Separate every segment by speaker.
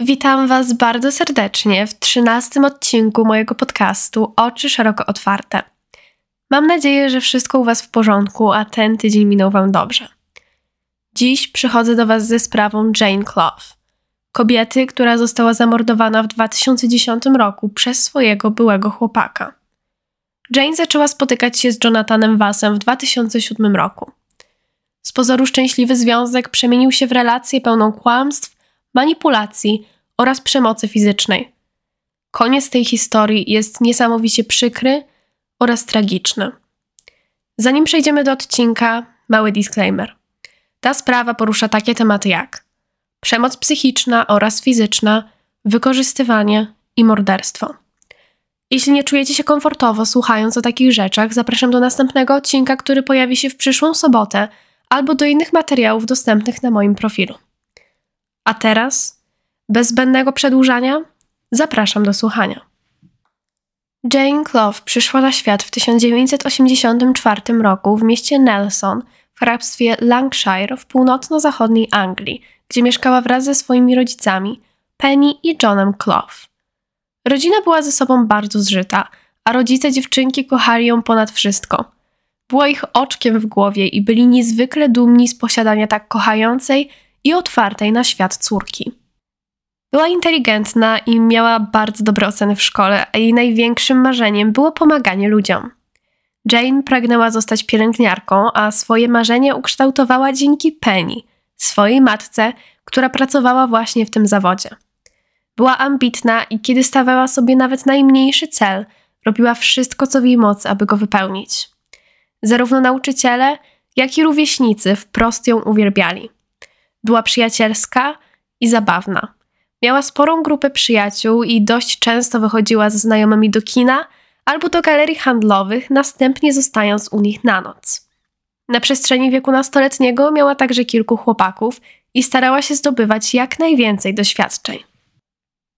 Speaker 1: Witam Was bardzo serdecznie w trzynastym odcinku mojego podcastu Oczy szeroko otwarte. Mam nadzieję, że wszystko u Was w porządku, a ten tydzień minął Wam dobrze. Dziś przychodzę do Was ze sprawą Jane Clough, kobiety, która została zamordowana w 2010 roku przez swojego byłego chłopaka. Jane zaczęła spotykać się z Jonathanem Wassem w 2007 roku. Z pozoru szczęśliwy związek przemienił się w relację pełną kłamstw, manipulacji oraz przemocy fizycznej. Koniec tej historii jest niesamowicie przykry oraz tragiczny. Zanim przejdziemy do odcinka, mały disclaimer. Ta sprawa porusza takie tematy jak przemoc psychiczna oraz fizyczna, wykorzystywanie i morderstwo. Jeśli nie czujecie się komfortowo słuchając o takich rzeczach, zapraszam do następnego odcinka, który pojawi się w przyszłą sobotę, albo do innych materiałów dostępnych na moim profilu. A teraz, bez zbędnego przedłużania, zapraszam do słuchania. Jane Clough przyszła na świat w 1984 roku w mieście Nelson w hrabstwie Lancashire w północno-zachodniej Anglii, gdzie mieszkała wraz ze swoimi rodzicami, Penny i Johnem Clough. Rodzina była ze sobą bardzo zżyta, a rodzice dziewczynki kochali ją ponad wszystko. Była ich oczkiem w głowie i byli niezwykle dumni z posiadania tak kochającej i otwartej na świat córki. Była inteligentna i miała bardzo dobre oceny w szkole, a jej największym marzeniem było pomaganie ludziom. Jane pragnęła zostać pielęgniarką, a swoje marzenie ukształtowała dzięki Penny, swojej matce, która pracowała właśnie w tym zawodzie. Była ambitna i kiedy stawiała sobie nawet najmniejszy cel, robiła wszystko, co w jej mocy, aby go wypełnić. Zarówno nauczyciele, jak i rówieśnicy wprost ją uwielbiali. Była przyjacielska i zabawna. Miała sporą grupę przyjaciół i dość często wychodziła ze znajomymi do kina albo do galerii handlowych, następnie zostając u nich na noc. Na przestrzeni wieku nastoletniego miała także kilku chłopaków i starała się zdobywać jak najwięcej doświadczeń.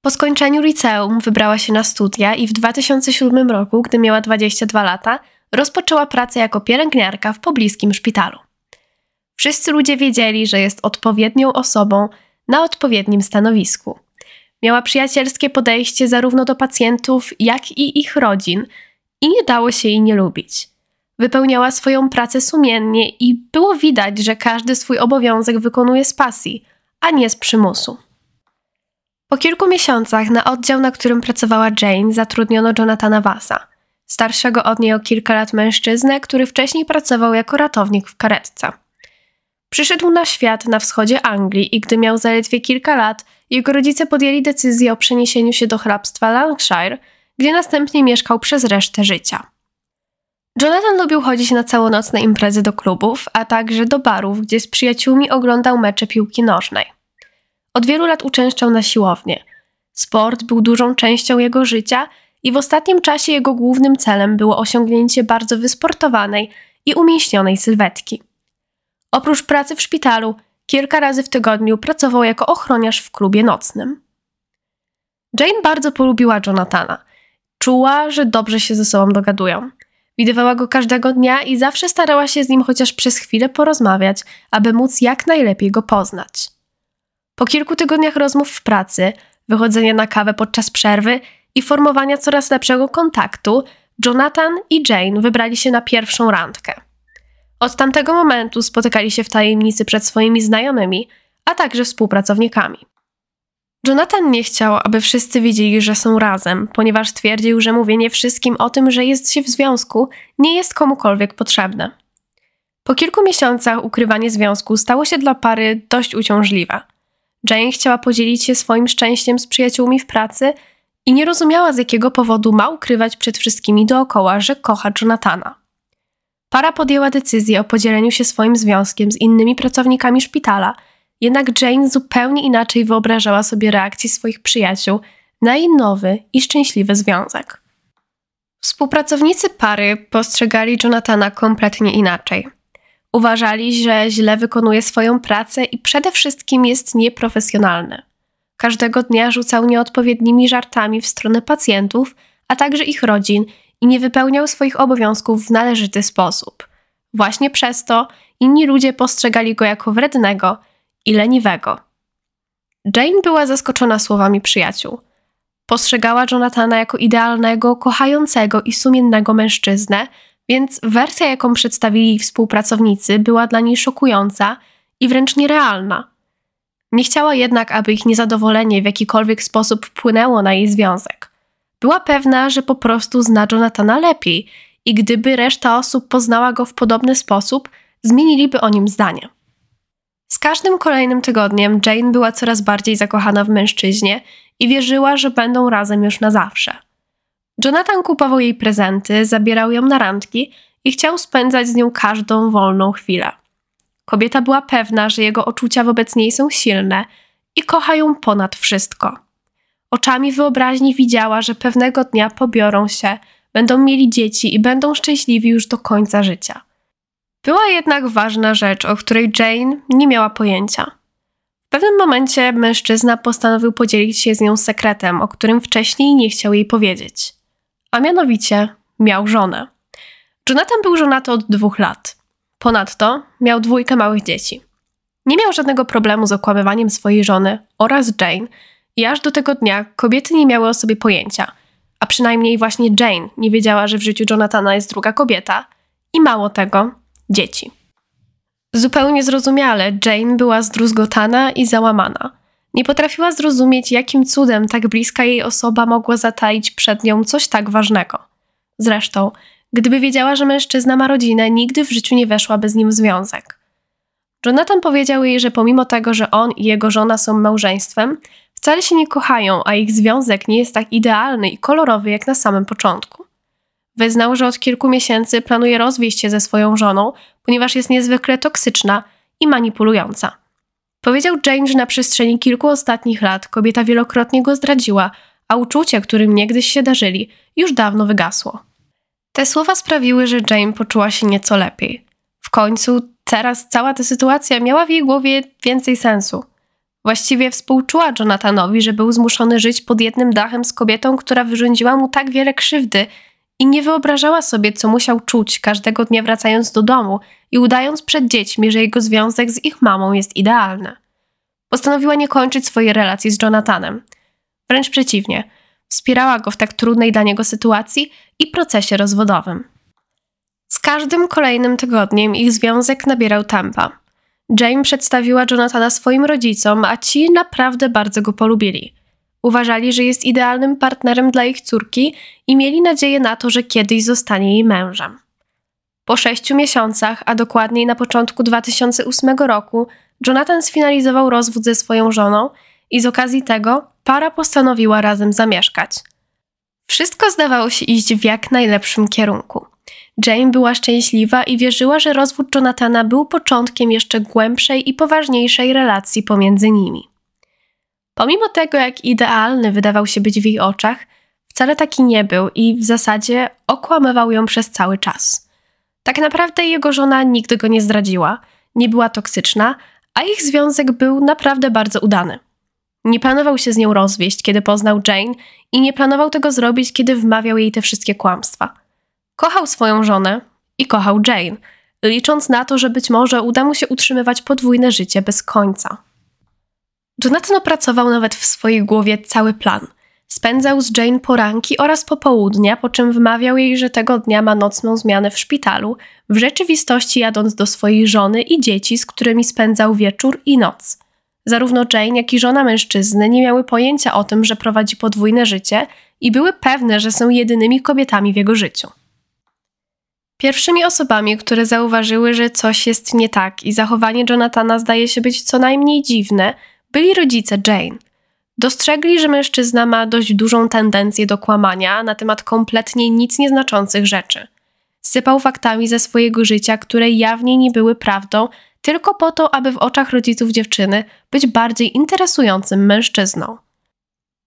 Speaker 1: Po skończeniu liceum wybrała się na studia i w 2007 roku, gdy miała 22 lata, rozpoczęła pracę jako pielęgniarka w pobliskim szpitalu. Wszyscy ludzie wiedzieli, że jest odpowiednią osobą na odpowiednim stanowisku. Miała przyjacielskie podejście zarówno do pacjentów, jak i ich rodzin i nie dało się jej nie lubić. Wypełniała swoją pracę sumiennie i było widać, że każdy swój obowiązek wykonuje z pasji, a nie z przymusu. Po kilku miesiącach na oddział, na którym pracowała Jane, zatrudniono Jonathana Vassa, starszego od niej o kilka lat mężczyznę, który wcześniej pracował jako ratownik w karetce. Przyszedł na świat na wschodzie Anglii i gdy miał zaledwie kilka lat, jego rodzice podjęli decyzję o przeniesieniu się do hrabstwa Lancashire, gdzie następnie mieszkał przez resztę życia. Jonathan lubił chodzić na całonocne imprezy do klubów, a także do barów, gdzie z przyjaciółmi oglądał mecze piłki nożnej. Od wielu lat uczęszczał na siłownię. Sport był dużą częścią jego życia i w ostatnim czasie jego głównym celem było osiągnięcie bardzo wysportowanej i umięśnionej sylwetki. Oprócz pracy w szpitalu, kilka razy w tygodniu pracował jako ochroniarz w klubie nocnym. Jane bardzo polubiła Jonathana. Czuła, że dobrze się ze sobą dogadują. Widywała go każdego dnia i zawsze starała się z nim chociaż przez chwilę porozmawiać, aby móc jak najlepiej go poznać. Po kilku tygodniach rozmów w pracy, wychodzenia na kawę podczas przerwy i formowania coraz lepszego kontaktu, Jonathan i Jane wybrali się na pierwszą randkę. Od tamtego momentu spotykali się w tajemnicy przed swoimi znajomymi, a także współpracownikami. Jonathan nie chciał, aby wszyscy wiedzieli, że są razem, ponieważ twierdził, że mówienie wszystkim o tym, że jest się w związku, nie jest komukolwiek potrzebne. Po kilku miesiącach ukrywanie związku stało się dla pary dość uciążliwe. Jane chciała podzielić się swoim szczęściem z przyjaciółmi w pracy i nie rozumiała, z jakiego powodu ma ukrywać przed wszystkimi dookoła, że kocha Jonathana. Para podjęła decyzję o podzieleniu się swoim związkiem z innymi pracownikami szpitala, jednak Jane zupełnie inaczej wyobrażała sobie reakcji swoich przyjaciół na jej nowy i szczęśliwy związek. Współpracownicy pary postrzegali Jonathana kompletnie inaczej. Uważali, że źle wykonuje swoją pracę i przede wszystkim jest nieprofesjonalny. Każdego dnia rzucał nieodpowiednimi żartami w stronę pacjentów, a także ich rodzin i nie wypełniał swoich obowiązków w należyty sposób. Właśnie przez to inni ludzie postrzegali go jako wrednego i leniwego. Jane była zaskoczona słowami przyjaciół. Postrzegała Jonathana jako idealnego, kochającego i sumiennego mężczyznę, więc wersja, jaką przedstawili jej współpracownicy, była dla niej szokująca i wręcz nierealna. Nie chciała jednak, aby ich niezadowolenie w jakikolwiek sposób wpłynęło na jej związek. Była pewna, że po prostu zna Jonathana lepiej i gdyby reszta osób poznała go w podobny sposób, zmieniliby o nim zdanie. Z każdym kolejnym tygodniem Jane była coraz bardziej zakochana w mężczyźnie i wierzyła, że będą razem już na zawsze. Jonathan kupował jej prezenty, zabierał ją na randki i chciał spędzać z nią każdą wolną chwilę. Kobieta była pewna, że jego uczucia wobec niej są silne i kocha ją ponad wszystko. Oczami wyobraźni widziała, że pewnego dnia pobiorą się, będą mieli dzieci i będą szczęśliwi już do końca życia. Była jednak ważna rzecz, o której Jane nie miała pojęcia. W pewnym momencie mężczyzna postanowił podzielić się z nią sekretem, o którym wcześniej nie chciał jej powiedzieć. A mianowicie miał żonę. Jonathan był żonaty od dwóch lat. Ponadto miał dwójkę małych dzieci. Nie miał żadnego problemu z okłamywaniem swojej żony oraz Jane i aż do tego dnia kobiety nie miały o sobie pojęcia, a przynajmniej właśnie Jane nie wiedziała, że w życiu Jonathana jest druga kobieta i mało tego, dzieci. Zupełnie zrozumiale Jane była zdruzgotana i załamana. Nie potrafiła zrozumieć, jakim cudem tak bliska jej osoba mogła zataić przed nią coś tak ważnego. Zresztą, gdyby wiedziała, że mężczyzna ma rodzinę, nigdy w życiu nie weszłaby z nim w związek. Jonathan powiedział jej, że pomimo tego, że on i jego żona są małżeństwem, wcale się nie kochają, a ich związek nie jest tak idealny i kolorowy jak na samym początku. Wyznał, że od kilku miesięcy planuje rozwieść się ze swoją żoną, ponieważ jest niezwykle toksyczna i manipulująca. Powiedział Jane, że na przestrzeni kilku ostatnich lat kobieta wielokrotnie go zdradziła, a uczucie, którym niegdyś się darzyli, już dawno wygasło. Te słowa sprawiły, że Jane poczuła się nieco lepiej. W końcu teraz cała ta sytuacja miała w jej głowie więcej sensu. Właściwie współczuła Jonathanowi, że był zmuszony żyć pod jednym dachem z kobietą, która wyrządziła mu tak wiele krzywdy i nie wyobrażała sobie, co musiał czuć każdego dnia wracając do domu i udając przed dziećmi, że jego związek z ich mamą jest idealny. Postanowiła nie kończyć swojej relacji z Jonathanem. Wręcz przeciwnie, wspierała go w tak trudnej dla niego sytuacji i procesie rozwodowym. Z każdym kolejnym tygodniem ich związek nabierał tempa. Jane przedstawiła Jonathana swoim rodzicom, a ci naprawdę bardzo go polubili. Uważali, że jest idealnym partnerem dla ich córki i mieli nadzieję na to, że kiedyś zostanie jej mężem. Po sześciu miesiącach, a dokładniej na początku 2008 roku, Jonathan sfinalizował rozwód ze swoją żoną i z okazji tego para postanowiła razem zamieszkać. Wszystko zdawało się iść w jak najlepszym kierunku. Jane była szczęśliwa i wierzyła, że rozwód Jonathana był początkiem jeszcze głębszej i poważniejszej relacji pomiędzy nimi. Pomimo tego, jak idealny wydawał się być w jej oczach, wcale taki nie był i w zasadzie okłamywał ją przez cały czas. Tak naprawdę jego żona nigdy go nie zdradziła, nie była toksyczna, a ich związek był naprawdę bardzo udany. Nie planował się z nią rozwieść, kiedy poznał Jane, i nie planował tego zrobić, kiedy wmawiał jej te wszystkie kłamstwa. Kochał swoją żonę i kochał Jane, licząc na to, że być może uda mu się utrzymywać podwójne życie bez końca. Jonathan opracował nawet w swojej głowie cały plan. Spędzał z Jane poranki oraz popołudnia, po czym wmawiał jej, że tego dnia ma nocną zmianę w szpitalu, w rzeczywistości jadąc do swojej żony i dzieci, z którymi spędzał wieczór i noc. Zarówno Jane, jak i żona mężczyzny nie miały pojęcia o tym, że prowadzi podwójne życie i były pewne, że są jedynymi kobietami w jego życiu. Pierwszymi osobami, które zauważyły, że coś jest nie tak i zachowanie Jonathana zdaje się być co najmniej dziwne, byli rodzice Jane. Dostrzegli, że mężczyzna ma dość dużą tendencję do kłamania na temat kompletnie nic nieznaczących rzeczy. Sypał faktami ze swojego życia, które jawnie nie były prawdą, tylko po to, aby w oczach rodziców dziewczyny być bardziej interesującym mężczyzną.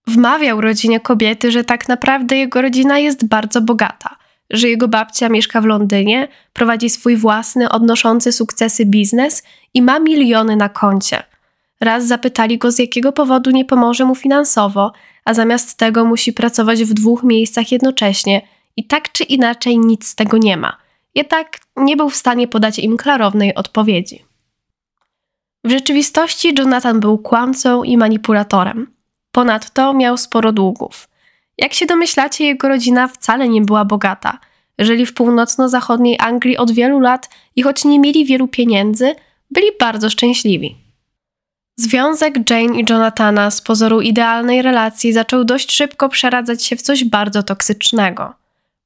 Speaker 1: Wmawiał rodzinie kobiety, że tak naprawdę jego rodzina jest bardzo bogata, że jego babcia mieszka w Londynie, prowadzi swój własny, odnoszący sukcesy biznes i ma miliony na koncie – Raz zapytali go, z jakiego powodu nie pomoże mu finansowo, a zamiast tego musi pracować w dwóch miejscach jednocześnie i tak czy inaczej nic z tego nie ma. Jednak nie był w stanie podać im klarownej odpowiedzi. W rzeczywistości Jonathan był kłamcą i manipulatorem. Ponadto miał sporo długów. Jak się domyślacie, jego rodzina wcale nie była bogata. Żyli w północno-zachodniej Anglii od wielu lat i choć nie mieli wielu pieniędzy, byli bardzo szczęśliwi. Związek Jane i Jonathana z pozoru idealnej relacji zaczął dość szybko przeradzać się w coś bardzo toksycznego.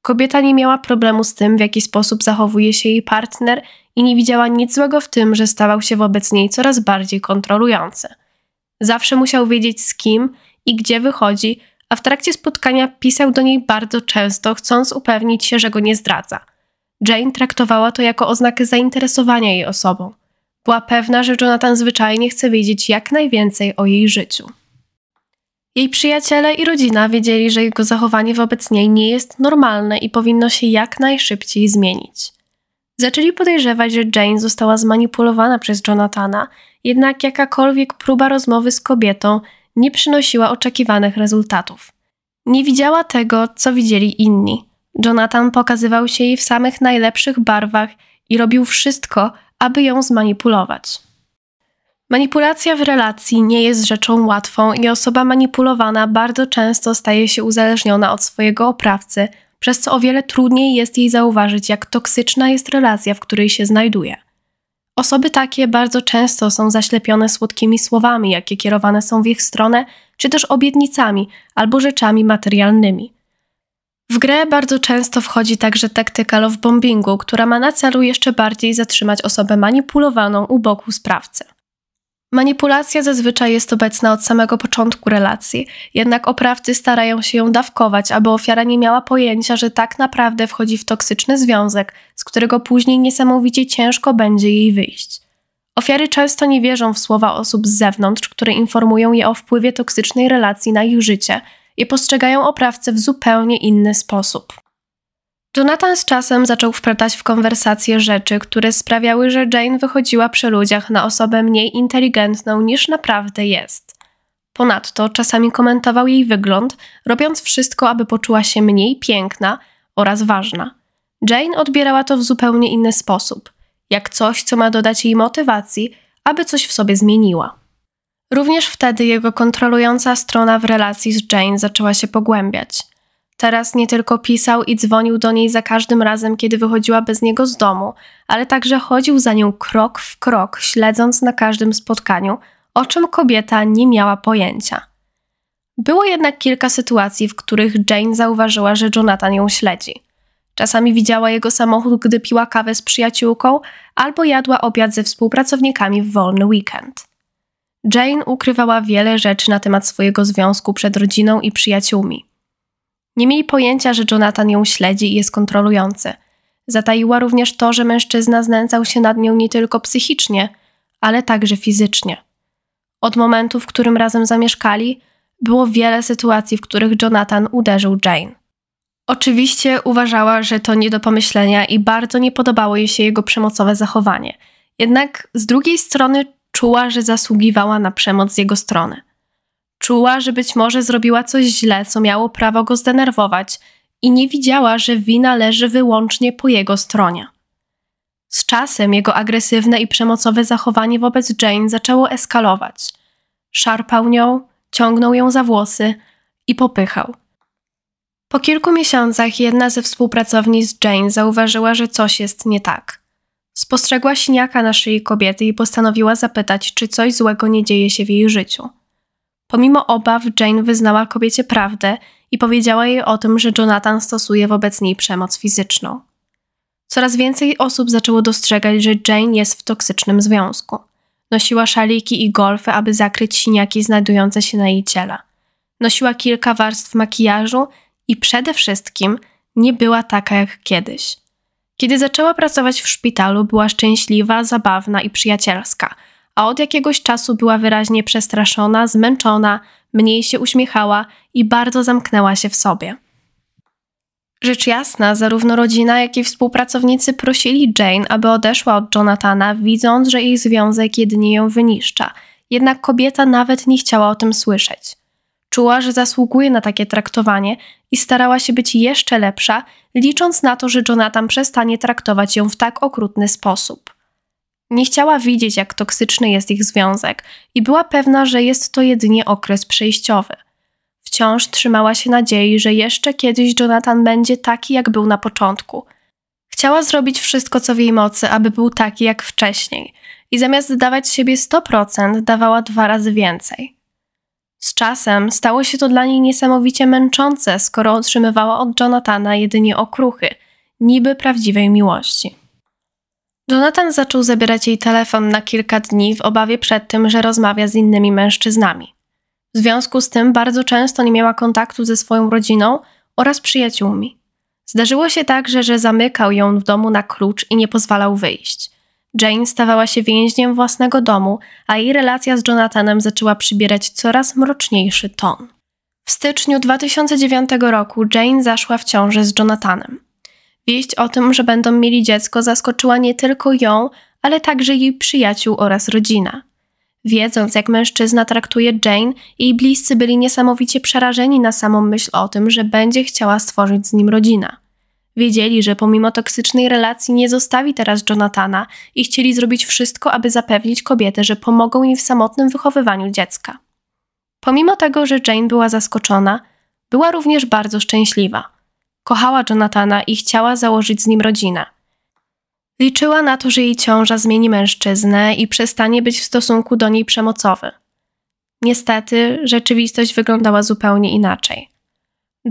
Speaker 1: Kobieta nie miała problemu z tym, w jaki sposób zachowuje się jej partner i nie widziała nic złego w tym, że stawał się wobec niej coraz bardziej kontrolujący. Zawsze musiał wiedzieć z kim i gdzie wychodzi, a w trakcie spotkania pisał do niej bardzo często, chcąc upewnić się, że go nie zdradza. Jane traktowała to jako oznakę zainteresowania jej osobą. Była pewna, że Jonathan zwyczajnie chce wiedzieć jak najwięcej o jej życiu. Jej przyjaciele i rodzina wiedzieli, że jego zachowanie wobec niej nie jest normalne i powinno się jak najszybciej zmienić. Zaczęli podejrzewać, że Jane została zmanipulowana przez Jonathana, jednak jakakolwiek próba rozmowy z kobietą nie przynosiła oczekiwanych rezultatów. Nie widziała tego, co widzieli inni. Jonathan pokazywał się jej w samych najlepszych barwach i robił wszystko, aby ją zmanipulować. Manipulacja w relacji nie jest rzeczą łatwą i osoba manipulowana bardzo często staje się uzależniona od swojego oprawcy, przez co o wiele trudniej jest jej zauważyć, jak toksyczna jest relacja, w której się znajduje. Osoby takie bardzo często są zaślepione słodkimi słowami, jakie kierowane są w ich stronę, czy też obietnicami albo rzeczami materialnymi. W grę bardzo często wchodzi także taktyka love bombingu, która ma na celu jeszcze bardziej zatrzymać osobę manipulowaną u boku sprawcy. Manipulacja zazwyczaj jest obecna od samego początku relacji, jednak oprawcy starają się ją dawkować, aby ofiara nie miała pojęcia, że tak naprawdę wchodzi w toksyczny związek, z którego później niesamowicie ciężko będzie jej wyjść. Ofiary często nie wierzą w słowa osób z zewnątrz, które informują je o wpływie toksycznej relacji na ich życie i postrzegają oprawcę w zupełnie inny sposób. Jonathan z czasem zaczął wplatać w konwersacje rzeczy, które sprawiały, że Jane wychodziła przy ludziach na osobę mniej inteligentną niż naprawdę jest. Ponadto czasami komentował jej wygląd, robiąc wszystko, aby poczuła się mniej piękna oraz ważna. Jane odbierała to w zupełnie inny sposób, jak coś, co ma dodać jej motywacji, aby coś w sobie zmieniła. Również wtedy jego kontrolująca strona w relacji z Jane zaczęła się pogłębiać. Teraz nie tylko pisał i dzwonił do niej za każdym razem, kiedy wychodziła bez niego z domu, ale także chodził za nią krok w krok, śledząc na każdym spotkaniu, o czym kobieta nie miała pojęcia. Było jednak kilka sytuacji, w których Jane zauważyła, że Jonathan ją śledzi. Czasami widziała jego samochód, gdy piła kawę z przyjaciółką, albo jadła obiad ze współpracownikami w wolny weekend. Jane ukrywała wiele rzeczy na temat swojego związku przed rodziną i przyjaciółmi. Nie mieli pojęcia, że Jonathan ją śledzi i jest kontrolujący. Zataiła również to, że mężczyzna znęcał się nad nią nie tylko psychicznie, ale także fizycznie. Od momentu, w którym razem zamieszkali, było wiele sytuacji, w których Jonathan uderzył Jane. Oczywiście uważała, że to nie do pomyślenia i bardzo nie podobało jej się jego przemocowe zachowanie. Jednak z drugiej strony czuła, że zasługiwała na przemoc z jego strony. Czuła, że być może zrobiła coś źle, co miało prawo go zdenerwować, i nie widziała, że wina leży wyłącznie po jego stronie. Z czasem jego agresywne i przemocowe zachowanie wobec Jane zaczęło eskalować. Szarpał nią, ciągnął ją za włosy i popychał. Po kilku miesiącach jedna ze współpracownic Jane zauważyła, że coś jest nie tak. Spostrzegła siniaka na szyi kobiety i postanowiła zapytać, czy coś złego nie dzieje się w jej życiu. Pomimo obaw, Jane wyznała kobiecie prawdę i powiedziała jej o tym, że Jonathan stosuje wobec niej przemoc fizyczną. Coraz więcej osób zaczęło dostrzegać, że Jane jest w toksycznym związku. Nosiła szaliki i golfy, aby zakryć siniaki znajdujące się na jej ciele. Nosiła kilka warstw makijażu i przede wszystkim nie była taka jak kiedyś. Kiedy zaczęła pracować w szpitalu, była szczęśliwa, zabawna i przyjacielska – a od jakiegoś czasu była wyraźnie przestraszona, zmęczona, mniej się uśmiechała i bardzo zamknęła się w sobie. Rzecz jasna, zarówno rodzina, jak i współpracownicy prosili Jane, aby odeszła od Jonathana, widząc, że jej związek jedynie ją wyniszcza. Jednak kobieta nawet nie chciała o tym słyszeć. Czuła, że zasługuje na takie traktowanie i starała się być jeszcze lepsza, licząc na to, że Jonathan przestanie traktować ją w tak okrutny sposób. Nie chciała widzieć, jak toksyczny jest ich związek i była pewna, że jest to jedynie okres przejściowy. Wciąż trzymała się nadziei, że jeszcze kiedyś Jonathan będzie taki, jak był na początku. Chciała zrobić wszystko, co w jej mocy, aby był taki jak wcześniej, i zamiast dawać siebie 100%, dawała dwa razy więcej. Z czasem stało się to dla niej niesamowicie męczące, skoro otrzymywała od Jonathana jedynie okruchy, niby prawdziwej miłości. Jonathan zaczął zabierać jej telefon na kilka dni w obawie przed tym, że rozmawia z innymi mężczyznami. W związku z tym bardzo często nie miała kontaktu ze swoją rodziną oraz przyjaciółmi. Zdarzyło się także, że zamykał ją w domu na klucz i nie pozwalał wyjść. Jane stawała się więźniem własnego domu, a jej relacja z Jonathanem zaczęła przybierać coraz mroczniejszy ton. W styczniu 2009 roku Jane zaszła w ciąży z Jonathanem. Wieść o tym, że będą mieli dziecko, zaskoczyła nie tylko ją, ale także jej przyjaciół oraz rodzina. Wiedząc, jak mężczyzna traktuje Jane, jej bliscy byli niesamowicie przerażeni na samą myśl o tym, że będzie chciała stworzyć z nim rodzinę. Wiedzieli, że pomimo toksycznej relacji nie zostawi teraz Jonathana i chcieli zrobić wszystko, aby zapewnić kobietę, że pomogą jej w samotnym wychowywaniu dziecka. Pomimo tego, że Jane była zaskoczona, była również bardzo szczęśliwa. Kochała Jonathana i chciała założyć z nim rodzinę. Liczyła na to, że jej ciąża zmieni mężczyznę i przestanie być w stosunku do niej przemocowy. Niestety, rzeczywistość wyglądała zupełnie inaczej.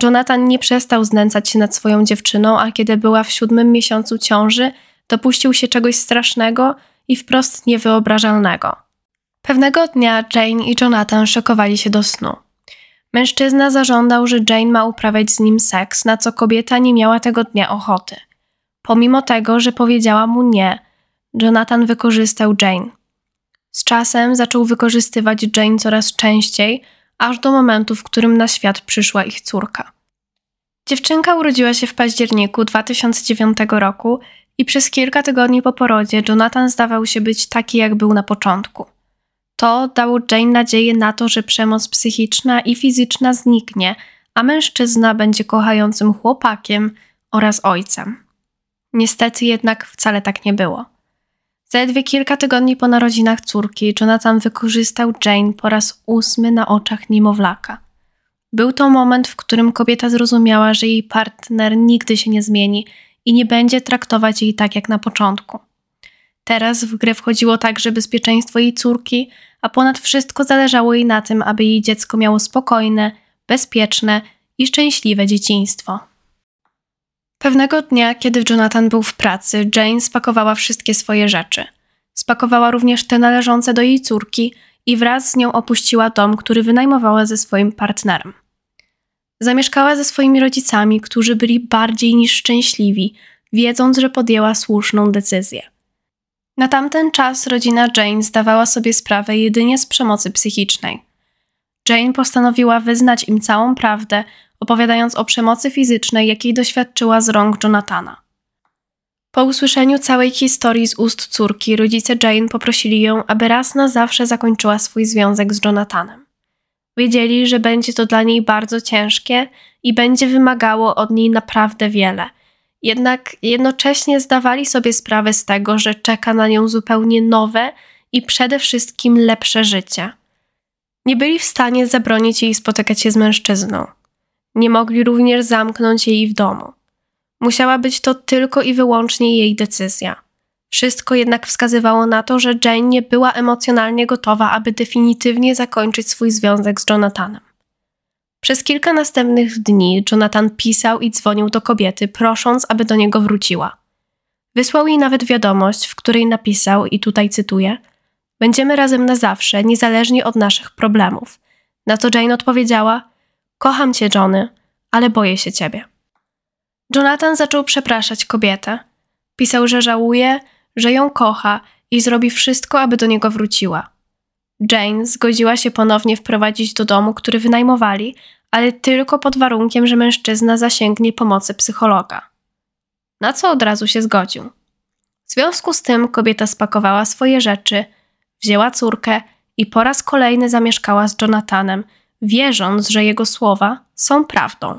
Speaker 1: Jonathan nie przestał znęcać się nad swoją dziewczyną, a kiedy była w siódmym miesiącu ciąży, dopuścił się czegoś strasznego i wprost niewyobrażalnego. Pewnego dnia Jane i Jonathan szokowali się do snu. Mężczyzna zażądał, że Jane ma uprawiać z nim seks, na co kobieta nie miała tego dnia ochoty. Pomimo tego, że powiedziała mu nie, Jonathan wykorzystał Jane. Z czasem zaczął wykorzystywać Jane coraz częściej, aż do momentu, w którym na świat przyszła ich córka. Dziewczynka urodziła się w październiku 2009 roku i przez kilka tygodni po porodzie Jonathan zdawał się być taki, jak był na początku. To dało Jane nadzieję na to, że przemoc psychiczna i fizyczna zniknie, a mężczyzna będzie kochającym chłopakiem oraz ojcem. Niestety jednak wcale tak nie było. Zaledwie kilka tygodni po narodzinach córki Jonathan wykorzystał Jane po raz ósmy na oczach niemowlaka. Był to moment, w którym kobieta zrozumiała, że jej partner nigdy się nie zmieni i nie będzie traktować jej tak jak na początku. Teraz w grę wchodziło także bezpieczeństwo jej córki, a ponad wszystko zależało jej na tym, aby jej dziecko miało spokojne, bezpieczne i szczęśliwe dzieciństwo. Pewnego dnia, kiedy Jonathan był w pracy, Jane spakowała wszystkie swoje rzeczy. Spakowała również te należące do jej córki i wraz z nią opuściła dom, który wynajmowała ze swoim partnerem. Zamieszkała ze swoimi rodzicami, którzy byli bardziej niż szczęśliwi, wiedząc, że podjęła słuszną decyzję. Na tamten czas rodzina Jane zdawała sobie sprawę jedynie z przemocy psychicznej. Jane postanowiła wyznać im całą prawdę, opowiadając o przemocy fizycznej, jakiej doświadczyła z rąk Jonathana. Po usłyszeniu całej historii z ust córki, rodzice Jane poprosili ją, aby raz na zawsze zakończyła swój związek z Jonathanem. Wiedzieli, że będzie to dla niej bardzo ciężkie i będzie wymagało od niej naprawdę wiele. Jednak jednocześnie zdawali sobie sprawę z tego, że czeka na nią zupełnie nowe i przede wszystkim lepsze życie. Nie byli w stanie zabronić jej spotykać się z mężczyzną. Nie mogli również zamknąć jej w domu. Musiała być to tylko i wyłącznie jej decyzja. Wszystko jednak wskazywało na to, że Jane nie była emocjonalnie gotowa, aby definitywnie zakończyć swój związek z Jonathanem. Przez kilka następnych dni Jonathan pisał i dzwonił do kobiety, prosząc, aby do niego wróciła. Wysłał jej nawet wiadomość, w której napisał, i tutaj cytuję: Będziemy razem na zawsze, niezależnie od naszych problemów. Na co Jane odpowiedziała: Kocham cię, Johnny, ale boję się ciebie. Jonathan zaczął przepraszać kobietę. Pisał, że żałuje, że ją kocha i zrobi wszystko, aby do niego wróciła. Jane zgodziła się ponownie wprowadzić do domu, który wynajmowali, ale tylko pod warunkiem, że mężczyzna zasięgnie pomocy psychologa. Na co od razu się zgodził. W związku z tym kobieta spakowała swoje rzeczy, wzięła córkę i po raz kolejny zamieszkała z Jonathanem, wierząc, że jego słowa są prawdą.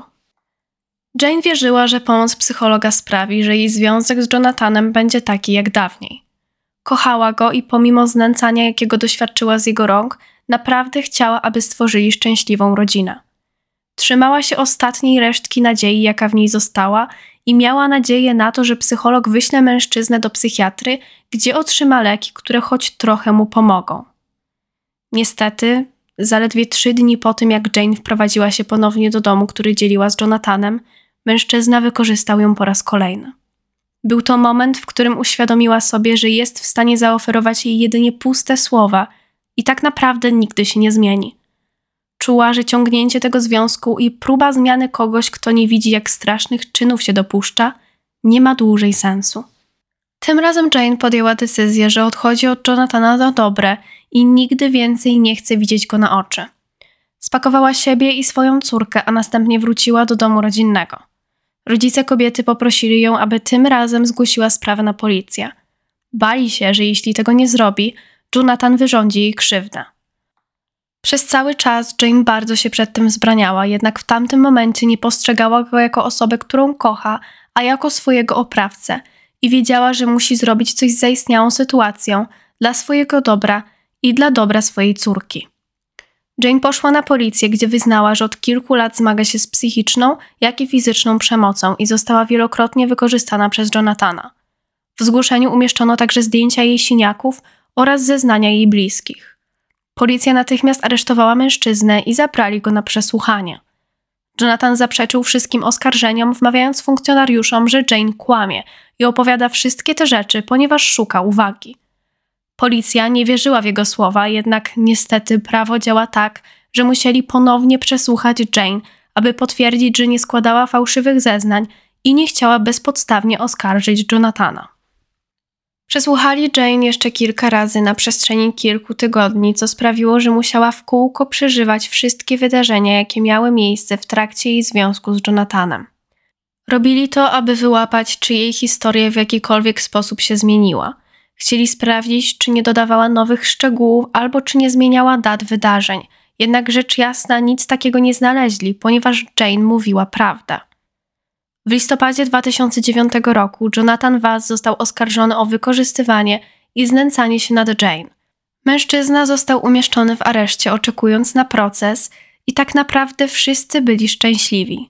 Speaker 1: Jane wierzyła, że pomoc psychologa sprawi, że jej związek z Jonathanem będzie taki jak dawniej. Kochała go i pomimo znęcania, jakiego doświadczyła z jego rąk, naprawdę chciała, aby stworzyli szczęśliwą rodzinę. Trzymała się ostatniej resztki nadziei, jaka w niej została, i miała nadzieję na to, że psycholog wyśle mężczyznę do psychiatry, gdzie otrzyma leki, które choć trochę mu pomogą. Niestety, zaledwie trzy dni po tym, jak Jane wprowadziła się ponownie do domu, który dzieliła z Jonathanem, mężczyzna wykorzystał ją po raz kolejny. Był to moment, w którym uświadomiła sobie, że jest w stanie zaoferować jej jedynie puste słowa i tak naprawdę nigdy się nie zmieni. Czuła, że ciągnięcie tego związku i próba zmiany kogoś, kto nie widzi, jak strasznych czynów się dopuszcza, nie ma dłużej sensu. Tym razem Jane podjęła decyzję, że odchodzi od Jonathana na dobre i nigdy więcej nie chce widzieć go na oczy. Spakowała siebie i swoją córkę, a następnie wróciła do domu rodzinnego. Rodzice kobiety poprosili ją, aby tym razem zgłosiła sprawę na policję. Bali się, że jeśli tego nie zrobi, Jonathan wyrządzi jej krzywdę. Przez cały czas Jane bardzo się przed tym zbraniała, jednak w tamtym momencie nie postrzegała go jako osobę, którą kocha, a jako swojego oprawcę i wiedziała, że musi zrobić coś z zaistniałą sytuacją dla swojego dobra i dla dobra swojej córki. Jane poszła na policję, gdzie wyznała, że od kilku lat zmaga się z psychiczną, jak i fizyczną przemocą i została wielokrotnie wykorzystana przez Jonathana. W zgłoszeniu umieszczono także zdjęcia jej siniaków oraz zeznania jej bliskich. Policja natychmiast aresztowała mężczyznę i zabrali go na przesłuchanie. Jonathan zaprzeczył wszystkim oskarżeniom, wmawiając funkcjonariuszom, że Jane kłamie i opowiada wszystkie te rzeczy, ponieważ szuka uwagi. Policja nie wierzyła w jego słowa, jednak niestety prawo działa tak, że musieli ponownie przesłuchać Jane, aby potwierdzić, że nie składała fałszywych zeznań i nie chciała bezpodstawnie oskarżyć Jonathana. Przesłuchali Jane jeszcze kilka razy na przestrzeni kilku tygodni, co sprawiło, że musiała w kółko przeżywać wszystkie wydarzenia, jakie miały miejsce w trakcie jej związku z Jonathanem. Robili to, aby wyłapać, czy jej historia w jakikolwiek sposób się zmieniła. Chcieli sprawdzić, czy nie dodawała nowych szczegółów albo czy nie zmieniała dat wydarzeń. Jednak rzecz jasna nic takiego nie znaleźli, ponieważ Jane mówiła prawdę. W listopadzie 2009 roku Jonathan Vaz został oskarżony o wykorzystywanie i znęcanie się nad Jane. Mężczyzna został umieszczony w areszcie, oczekując na proces, i tak naprawdę wszyscy byli szczęśliwi.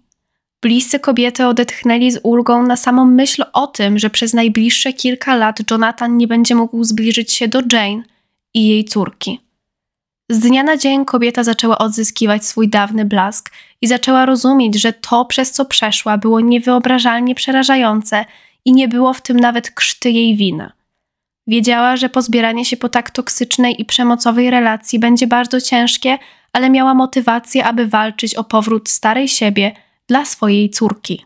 Speaker 1: Bliscy kobiety odetchnęli z ulgą na samą myśl o tym, że przez najbliższe kilka lat Jonathan nie będzie mógł zbliżyć się do Jane i jej córki. Z dnia na dzień kobieta zaczęła odzyskiwać swój dawny blask i zaczęła rozumieć, że to, przez co przeszła, było niewyobrażalnie przerażające i nie było w tym nawet krzty jej winy. Wiedziała, że pozbieranie się po tak toksycznej i przemocowej relacji będzie bardzo ciężkie, ale miała motywację, aby walczyć o powrót starej siebie dla swojej córki.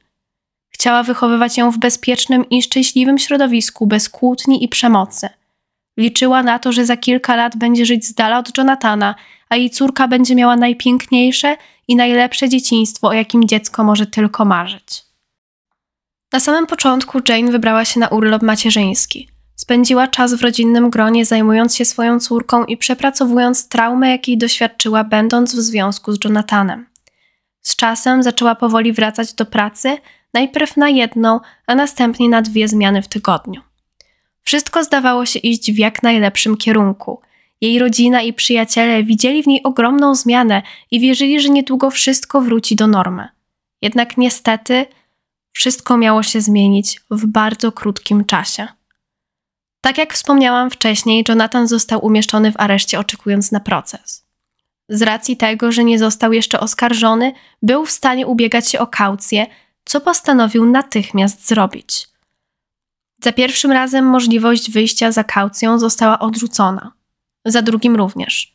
Speaker 1: Chciała wychowywać ją w bezpiecznym i szczęśliwym środowisku bez kłótni i przemocy – Liczyła na to, że za kilka lat będzie żyć z dala od Jonathana, a jej córka będzie miała najpiękniejsze i najlepsze dzieciństwo, o jakim dziecko może tylko marzyć. Na samym początku Jane wybrała się na urlop macierzyński. Spędziła czas w rodzinnym gronie, zajmując się swoją córką i przepracowując traumę, jakiej doświadczyła, będąc w związku z Jonathanem. Z czasem zaczęła powoli wracać do pracy, najpierw na jedną, a następnie na dwie zmiany w tygodniu. Wszystko zdawało się iść w jak najlepszym kierunku. Jej rodzina i przyjaciele widzieli w niej ogromną zmianę i wierzyli, że niedługo wszystko wróci do normy. Jednak niestety wszystko miało się zmienić w bardzo krótkim czasie. Tak jak wspomniałam wcześniej, Jonathan został umieszczony w areszcie oczekując na proces. Z racji tego, że nie został jeszcze oskarżony, był w stanie ubiegać się o kaucję, co postanowił natychmiast zrobić. Za pierwszym razem możliwość wyjścia za kaucją została odrzucona. Za drugim również.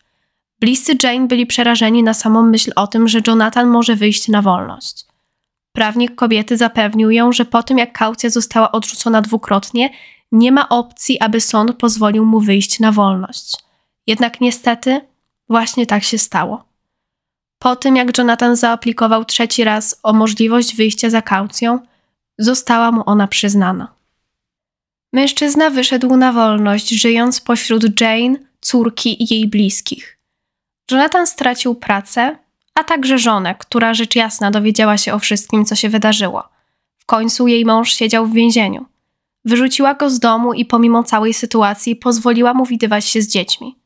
Speaker 1: Bliscy Jane byli przerażeni na samą myśl o tym, że Jonathan może wyjść na wolność. Prawnik kobiety zapewnił ją, że po tym jak kaucja została odrzucona dwukrotnie, nie ma opcji, aby sąd pozwolił mu wyjść na wolność. Jednak niestety właśnie tak się stało. Po tym jak Jonathan zaaplikował trzeci raz o możliwość wyjścia za kaucją, została mu ona przyznana. Mężczyzna wyszedł na wolność, żyjąc pośród Jane, córki i jej bliskich. Jonathan stracił pracę, a także żonę, która rzecz jasna dowiedziała się o wszystkim, co się wydarzyło. W końcu jej mąż siedział w więzieniu. Wyrzuciła go z domu i pomimo całej sytuacji pozwoliła mu widywać się z dziećmi.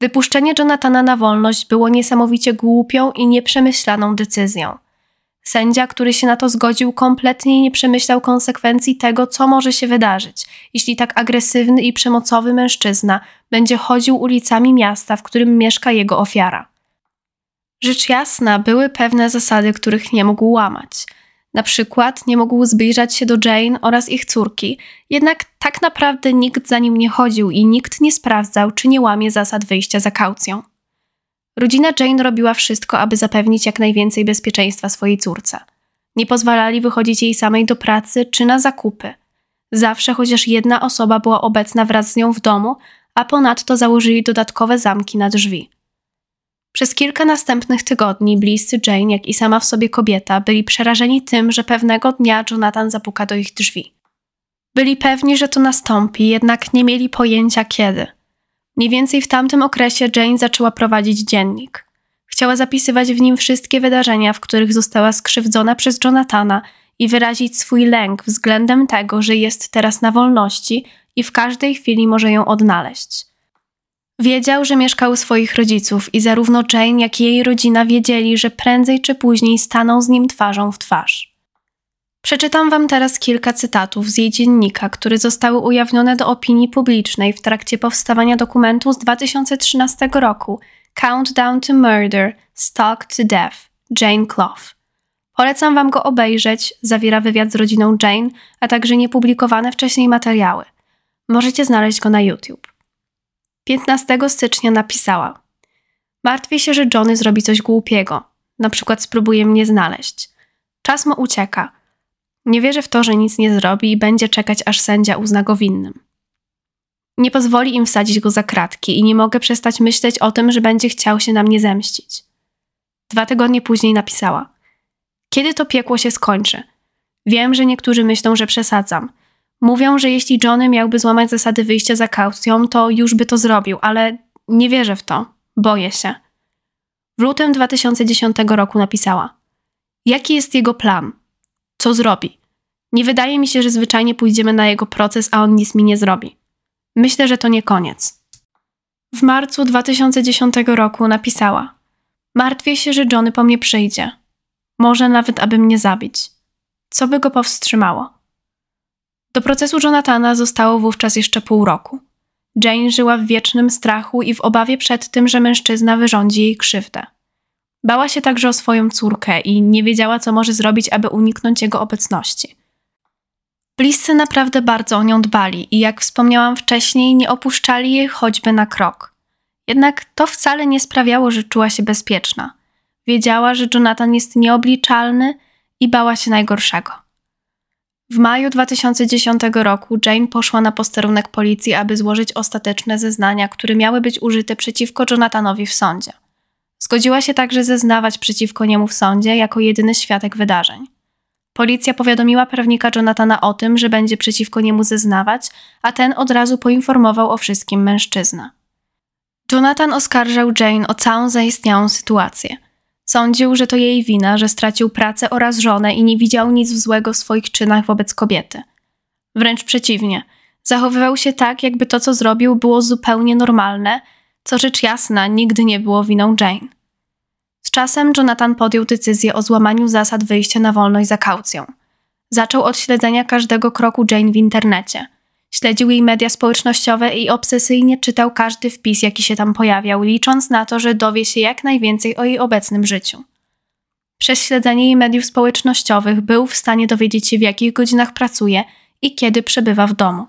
Speaker 1: Wypuszczenie Jonathana na wolność było niesamowicie głupią i nieprzemyślaną decyzją. Sędzia, który się na to zgodził, kompletnie nie przemyślał konsekwencji tego, co może się wydarzyć, jeśli tak agresywny i przemocowy mężczyzna będzie chodził ulicami miasta, w którym mieszka jego ofiara. Rzecz jasna, były pewne zasady, których nie mógł łamać. Na przykład nie mógł zbliżać się do Jane oraz ich córki, jednak tak naprawdę nikt za nim nie chodził i nikt nie sprawdzał, czy nie łamie zasad wyjścia za kaucją. Rodzina Jane robiła wszystko, aby zapewnić jak najwięcej bezpieczeństwa swojej córce. Nie pozwalali wychodzić jej samej do pracy czy na zakupy. Zawsze chociaż jedna osoba była obecna wraz z nią w domu, a ponadto założyli dodatkowe zamki na drzwi. Przez kilka następnych tygodni bliscy Jane, jak i sama w sobie kobieta, byli przerażeni tym, że pewnego dnia Jonathan zapuka do ich drzwi. Byli pewni, że to nastąpi, jednak nie mieli pojęcia kiedy – Mniej więcej w tamtym okresie Jane zaczęła prowadzić dziennik. Chciała zapisywać w nim wszystkie wydarzenia, w których została skrzywdzona przez Jonathana i wyrazić swój lęk względem tego, że jest teraz na wolności i w każdej chwili może ją odnaleźć. Wiedział, że mieszkał u swoich rodziców i zarówno Jane, jak i jej rodzina wiedzieli, że prędzej czy później staną z nim twarzą w twarz. Przeczytam Wam teraz kilka cytatów z jej dziennika, które zostały ujawnione do opinii publicznej w trakcie powstawania dokumentu z 2013 roku Countdown to Murder, Stalked to Death, Jane Clough. Polecam Wam go obejrzeć, zawiera wywiad z rodziną Jane, a także niepublikowane wcześniej materiały. Możecie znaleźć go na YouTube. 15 stycznia napisała: Martwię się, że Johnny zrobi coś głupiego, na przykład spróbuje mnie znaleźć. Czas mu ucieka. Nie wierzę w to, że nic nie zrobi i będzie czekać, aż sędzia uzna go winnym. Nie pozwoli im wsadzić go za kratki i nie mogę przestać myśleć o tym, że będzie chciał się na mnie zemścić. Dwa tygodnie później napisała: Kiedy to piekło się skończy? Wiem, że niektórzy myślą, że przesadzam. Mówią, że jeśli Johnny miałby złamać zasady wyjścia za kaucją, to już by to zrobił, ale nie wierzę w to. Boję się. W lutym 2010 roku napisała: Jaki jest jego plan? Co zrobi? Nie wydaje mi się, że zwyczajnie pójdziemy na jego proces, a on nic mi nie zrobi. Myślę, że to nie koniec. W marcu 2010 roku napisała: Martwię się, że Johnny po mnie przyjdzie. Może nawet, aby mnie zabić. Co by go powstrzymało? Do procesu Jonathana zostało wówczas jeszcze pół roku. Jane żyła w wiecznym strachu i w obawie przed tym, że mężczyzna wyrządzi jej krzywdę. Bała się także o swoją córkę i nie wiedziała, co może zrobić, aby uniknąć jego obecności. Bliscy naprawdę bardzo o nią dbali i jak wspomniałam wcześniej, nie opuszczali jej choćby na krok. Jednak to wcale nie sprawiało, że czuła się bezpieczna. Wiedziała, że Jonathan jest nieobliczalny i bała się najgorszego. W maju 2010 roku Jane poszła na posterunek policji, aby złożyć ostateczne zeznania, które miały być użyte przeciwko Jonathanowi w sądzie. Zgodziła się także zeznawać przeciwko niemu w sądzie jako jedyny świadek wydarzeń. Policja powiadomiła prawnika Jonathana o tym, że będzie przeciwko niemu zeznawać, a ten od razu poinformował o wszystkim mężczyznę. Jonathan oskarżał Jane o całą zaistniałą sytuację. Sądził, że to jej wina, że stracił pracę oraz żonę i nie widział nic złego w swoich czynach wobec kobiety. Wręcz przeciwnie, zachowywał się tak, jakby to, co zrobił, było zupełnie normalne, co rzecz jasna nigdy nie było winą Jane. Z czasem Jonathan podjął decyzję o złamaniu zasad wyjścia na wolność za kaucją. Zaczął od śledzenia każdego kroku Jane w internecie. Śledził jej media społecznościowe i obsesyjnie czytał każdy wpis, jaki się tam pojawiał, licząc na to, że dowie się jak najwięcej o jej obecnym życiu. Przez śledzenie jej mediów społecznościowych był w stanie dowiedzieć się, w jakich godzinach pracuje i kiedy przebywa w domu.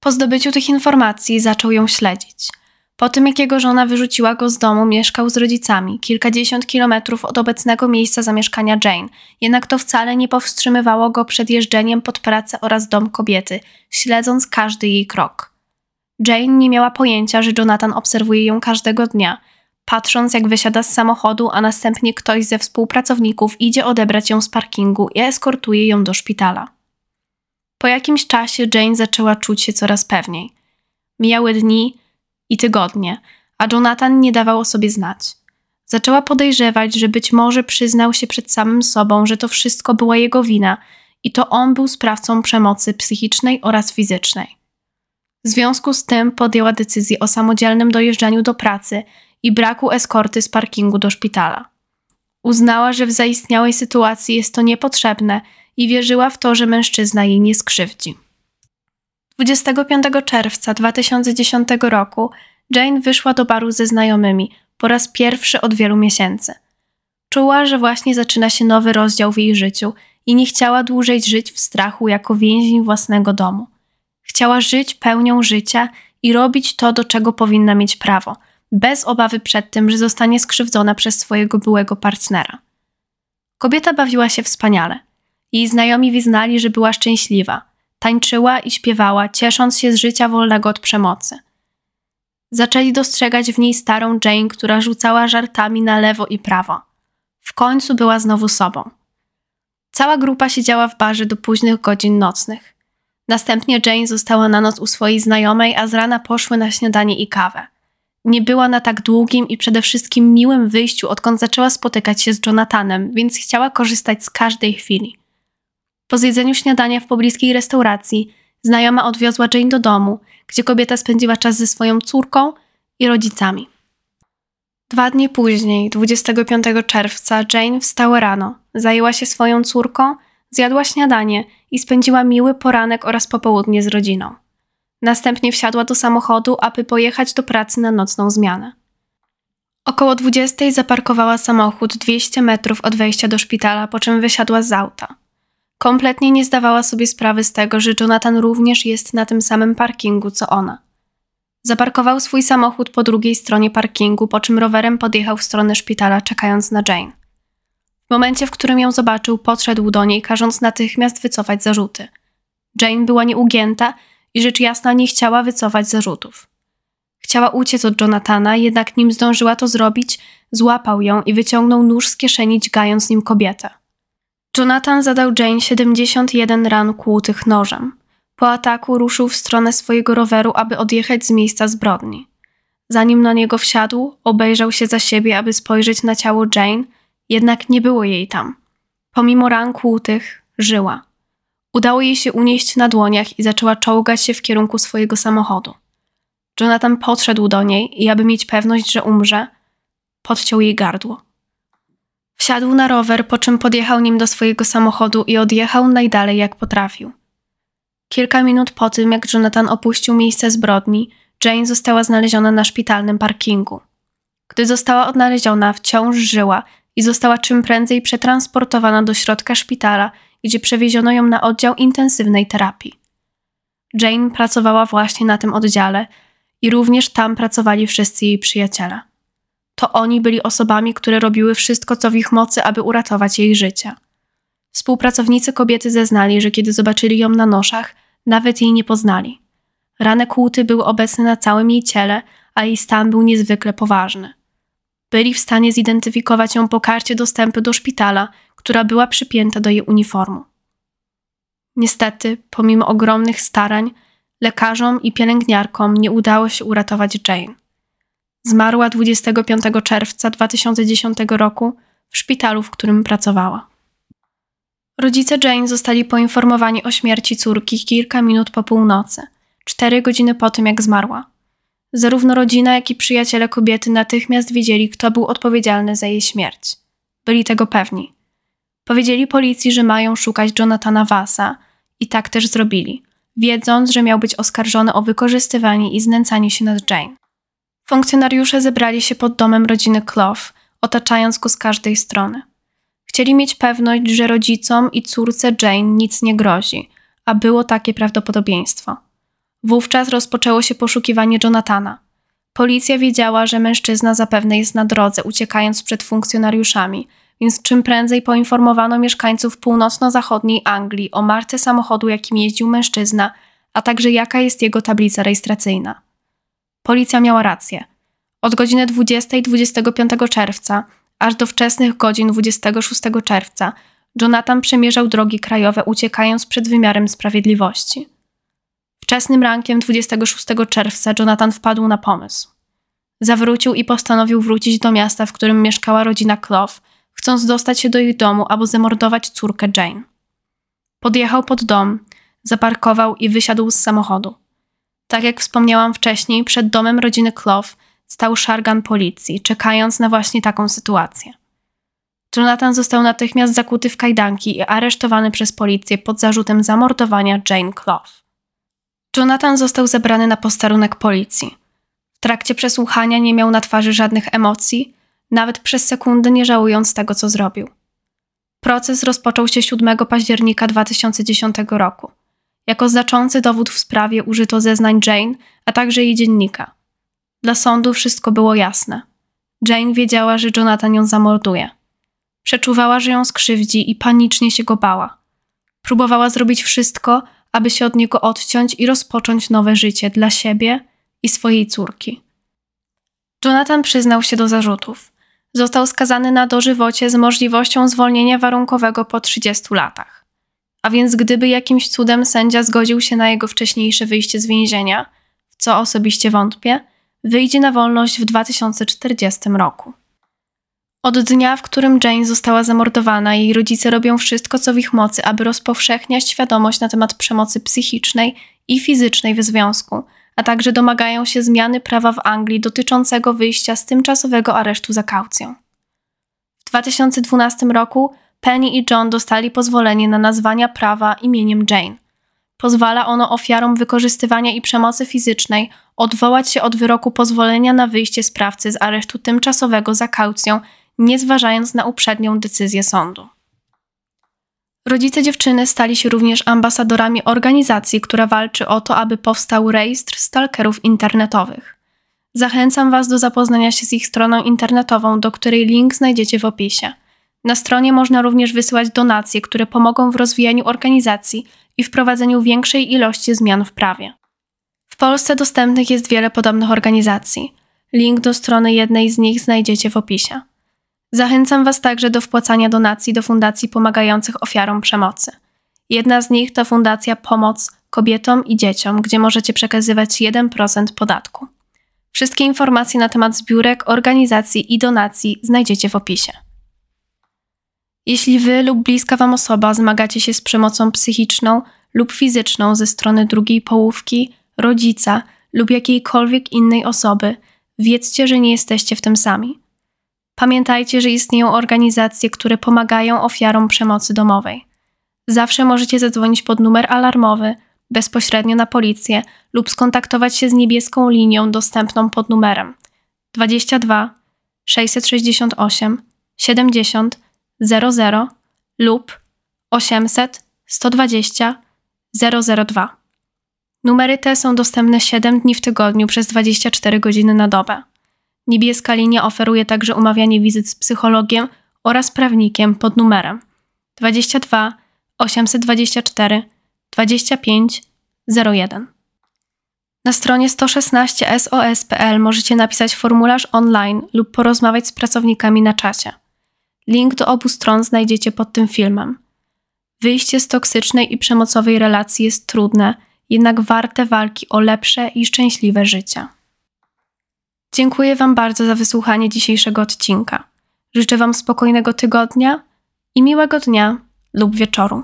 Speaker 1: Po zdobyciu tych informacji zaczął ją śledzić – po tym, jak jego żona wyrzuciła go z domu, mieszkał z rodzicami, kilkadziesiąt kilometrów od obecnego miejsca zamieszkania Jane. Jednak to wcale nie powstrzymywało go przed jeżdżeniem pod pracę oraz dom kobiety, śledząc każdy jej krok. Jane nie miała pojęcia, że Jonathan obserwuje ją każdego dnia, patrząc jak wysiada z samochodu, a następnie ktoś ze współpracowników idzie odebrać ją z parkingu i eskortuje ją do szpitala. Po jakimś czasie Jane zaczęła czuć się coraz pewniej. Mijały dni, i tygodnie, a Jonathan nie dawał o sobie znać. Zaczęła podejrzewać, że być może przyznał się przed samym sobą, że to wszystko była jego wina i to on był sprawcą przemocy psychicznej oraz fizycznej. W związku z tym podjęła decyzję o samodzielnym dojeżdżaniu do pracy i braku eskorty z parkingu do szpitala. Uznała, że w zaistniałej sytuacji jest to niepotrzebne i wierzyła w to, że mężczyzna jej nie skrzywdzi. 25 czerwca 2010 roku Jane wyszła do baru ze znajomymi po raz pierwszy od wielu miesięcy. Czuła, że właśnie zaczyna się nowy rozdział w jej życiu i nie chciała dłużej żyć w strachu jako więzień własnego domu. Chciała żyć pełnią życia i robić to, do czego powinna mieć prawo, bez obawy przed tym, że zostanie skrzywdzona przez swojego byłego partnera. Kobieta bawiła się wspaniale. Jej znajomi wyznali, że była szczęśliwa. Tańczyła i śpiewała, ciesząc się z życia wolnego od przemocy. Zaczęli dostrzegać w niej starą Jane, która rzucała żartami na lewo i prawo. W końcu była znowu sobą. Cała grupa siedziała w barze do późnych godzin nocnych. Następnie Jane została na noc u swojej znajomej, a z rana poszły na śniadanie i kawę. Nie była na tak długim i przede wszystkim miłym wyjściu, odkąd zaczęła spotykać się z Jonathanem, więc chciała korzystać z każdej chwili. Po zjedzeniu śniadania w pobliskiej restauracji, znajoma odwiozła Jane do domu, gdzie kobieta spędziła czas ze swoją córką i rodzicami. Dwa dni później, 25 czerwca, Jane wstała rano, zajęła się swoją córką, zjadła śniadanie i spędziła miły poranek oraz popołudnie z rodziną. Następnie wsiadła do samochodu, aby pojechać do pracy na nocną zmianę. Około 20 zaparkowała samochód 200 metrów od wejścia do szpitala, po czym wysiadła z auta. Kompletnie nie zdawała sobie sprawy z tego, że Jonathan również jest na tym samym parkingu co ona. Zaparkował swój samochód po drugiej stronie parkingu, po czym rowerem podjechał w stronę szpitala, czekając na Jane. W momencie, w którym ją zobaczył, podszedł do niej, każąc natychmiast wycofać zarzuty. Jane była nieugięta i rzecz jasna nie chciała wycofać zarzutów. Chciała uciec od Jonathana, jednak nim zdążyła to zrobić, złapał ją i wyciągnął nóż z kieszeni, dźgając nim kobietę. Jonathan zadał Jane 71 ran kłutych nożem. Po ataku ruszył w stronę swojego roweru, aby odjechać z miejsca zbrodni. Zanim na niego wsiadł, obejrzał się za siebie, aby spojrzeć na ciało Jane, jednak nie było jej tam. Pomimo ran kłutych, żyła. Udało jej się unieść na dłoniach i zaczęła czołgać się w kierunku swojego samochodu. Jonathan podszedł do niej i aby mieć pewność, że umrze, podciął jej gardło. Wsiadł na rower, po czym podjechał nim do swojego samochodu i odjechał najdalej jak potrafił. Kilka minut po tym, jak Jonathan opuścił miejsce zbrodni, Jane została znaleziona na szpitalnym parkingu. Gdy została odnaleziona, wciąż żyła i została czym prędzej przetransportowana do środka szpitala, gdzie przewieziono ją na oddział intensywnej terapii. Jane pracowała właśnie na tym oddziale i również tam pracowali wszyscy jej przyjaciele. To oni byli osobami, które robiły wszystko, co w ich mocy, aby uratować jej życie. Współpracownicy kobiety zeznali, że kiedy zobaczyli ją na noszach, nawet jej nie poznali. Rane kłuty były obecne na całym jej ciele, a jej stan był niezwykle poważny. Byli w stanie zidentyfikować ją po karcie dostępu do szpitala, która była przypięta do jej uniformu. Niestety, pomimo ogromnych starań, lekarzom i pielęgniarkom nie udało się uratować Jane. Zmarła 25 czerwca 2010 roku w szpitalu, w którym pracowała. Rodzice Jane zostali poinformowani o śmierci córki kilka minut po północy, cztery godziny po tym, jak zmarła. Zarówno rodzina, jak i przyjaciele kobiety natychmiast wiedzieli, kto był odpowiedzialny za jej śmierć. Byli tego pewni. Powiedzieli policji, że mają szukać Jonathana Vasa i tak też zrobili, wiedząc, że miał być oskarżony o wykorzystywanie i znęcanie się nad Jane. Funkcjonariusze zebrali się pod domem rodziny Clough, otaczając go z każdej strony. Chcieli mieć pewność, że rodzicom i córce Jane nic nie grozi, a było takie prawdopodobieństwo. Wówczas rozpoczęło się poszukiwanie Jonathana. Policja wiedziała, że mężczyzna zapewne jest na drodze, uciekając przed funkcjonariuszami, więc czym prędzej poinformowano mieszkańców północno-zachodniej Anglii o marce samochodu, jakim jeździł mężczyzna, a także jaka jest jego tablica rejestracyjna. Policja miała rację. Od godziny 20 25 czerwca aż do wczesnych godzin 26 czerwca Jonathan przemierzał drogi krajowe, uciekając przed wymiarem sprawiedliwości. Wczesnym rankiem 26 czerwca Jonathan wpadł na pomysł. Zawrócił i postanowił wrócić do miasta, w którym mieszkała rodzina Clough, chcąc dostać się do ich domu albo zamordować córkę Jane. Podjechał pod dom, zaparkował i wysiadł z samochodu. Tak jak wspomniałam wcześniej, przed domem rodziny Clough stał szargan policji, czekając na właśnie taką sytuację. Jonathan został natychmiast zakuty w kajdanki i aresztowany przez policję pod zarzutem zamordowania Jane Clough. Jonathan został zebrany na posterunek policji. W trakcie przesłuchania nie miał na twarzy żadnych emocji, nawet przez sekundę nie żałując tego, co zrobił. Proces rozpoczął się 7 października 2010 roku. Jako znaczący dowód w sprawie użyto zeznań Jane, a także jej dziennika. Dla sądu wszystko było jasne. Jane wiedziała, że Jonathan ją zamorduje. Przeczuwała, że ją skrzywdzi i panicznie się go bała. Próbowała zrobić wszystko, aby się od niego odciąć i rozpocząć nowe życie dla siebie i swojej córki. Jonathan przyznał się do zarzutów. Został skazany na dożywocie z możliwością zwolnienia warunkowego po 30 latach. A więc gdyby jakimś cudem sędzia zgodził się na jego wcześniejsze wyjście z więzienia, w co osobiście wątpię, wyjdzie na wolność w 2040 roku. Od dnia, w którym Jane została zamordowana, jej rodzice robią wszystko, co w ich mocy, aby rozpowszechniać świadomość na temat przemocy psychicznej i fizycznej w związku, a także domagają się zmiany prawa w Anglii dotyczącego wyjścia z tymczasowego aresztu za kaucją. W 2012 roku Penny i John dostali pozwolenie na nazwania prawa imieniem Jane. Pozwala ono ofiarom wykorzystywania i przemocy fizycznej odwołać się od wyroku pozwolenia na wyjście sprawcy z aresztu tymczasowego za kaucją nie zważając na uprzednią decyzję sądu. Rodzice dziewczyny stali się również ambasadorami organizacji, która walczy o to, aby powstał rejestr stalkerów internetowych. Zachęcam Was do zapoznania się z ich stroną internetową, do której link znajdziecie w opisie. Na stronie można również wysyłać donacje, które pomogą w rozwijaniu organizacji i wprowadzeniu większej ilości zmian w prawie. W Polsce dostępnych jest wiele podobnych organizacji. Link do strony jednej z nich znajdziecie w opisie. Zachęcam Was także do wpłacania donacji do fundacji pomagających ofiarom przemocy. Jedna z nich to Fundacja Pomoc Kobietom i Dzieciom, gdzie możecie przekazywać 1% podatku. Wszystkie informacje na temat zbiórek, organizacji i donacji znajdziecie w opisie. Jeśli Wy lub bliska Wam osoba zmagacie się z przemocą psychiczną lub fizyczną ze strony drugiej połówki, rodzica lub jakiejkolwiek innej osoby, wiedzcie, że nie jesteście w tym sami. Pamiętajcie, że istnieją organizacje, które pomagają ofiarom przemocy domowej. Zawsze możecie zadzwonić pod numer alarmowy bezpośrednio na policję lub skontaktować się z niebieską linią dostępną pod numerem 22 668 70 00 lub 800 120 002. Numery te są dostępne 7 dni w tygodniu przez 24 godziny na dobę. Niebieska linia oferuje także umawianie wizyt z psychologiem oraz prawnikiem pod numerem 22 824 25 01. Na stronie 116sos.pl możecie napisać formularz online lub porozmawiać z pracownikami na czacie. Link do obu stron znajdziecie pod tym filmem. Wyjście z toksycznej i przemocowej relacji jest trudne, jednak warte walki o lepsze i szczęśliwe życie. Dziękuję Wam bardzo za wysłuchanie dzisiejszego odcinka. Życzę Wam spokojnego tygodnia i miłego dnia lub wieczoru.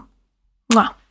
Speaker 1: Mua.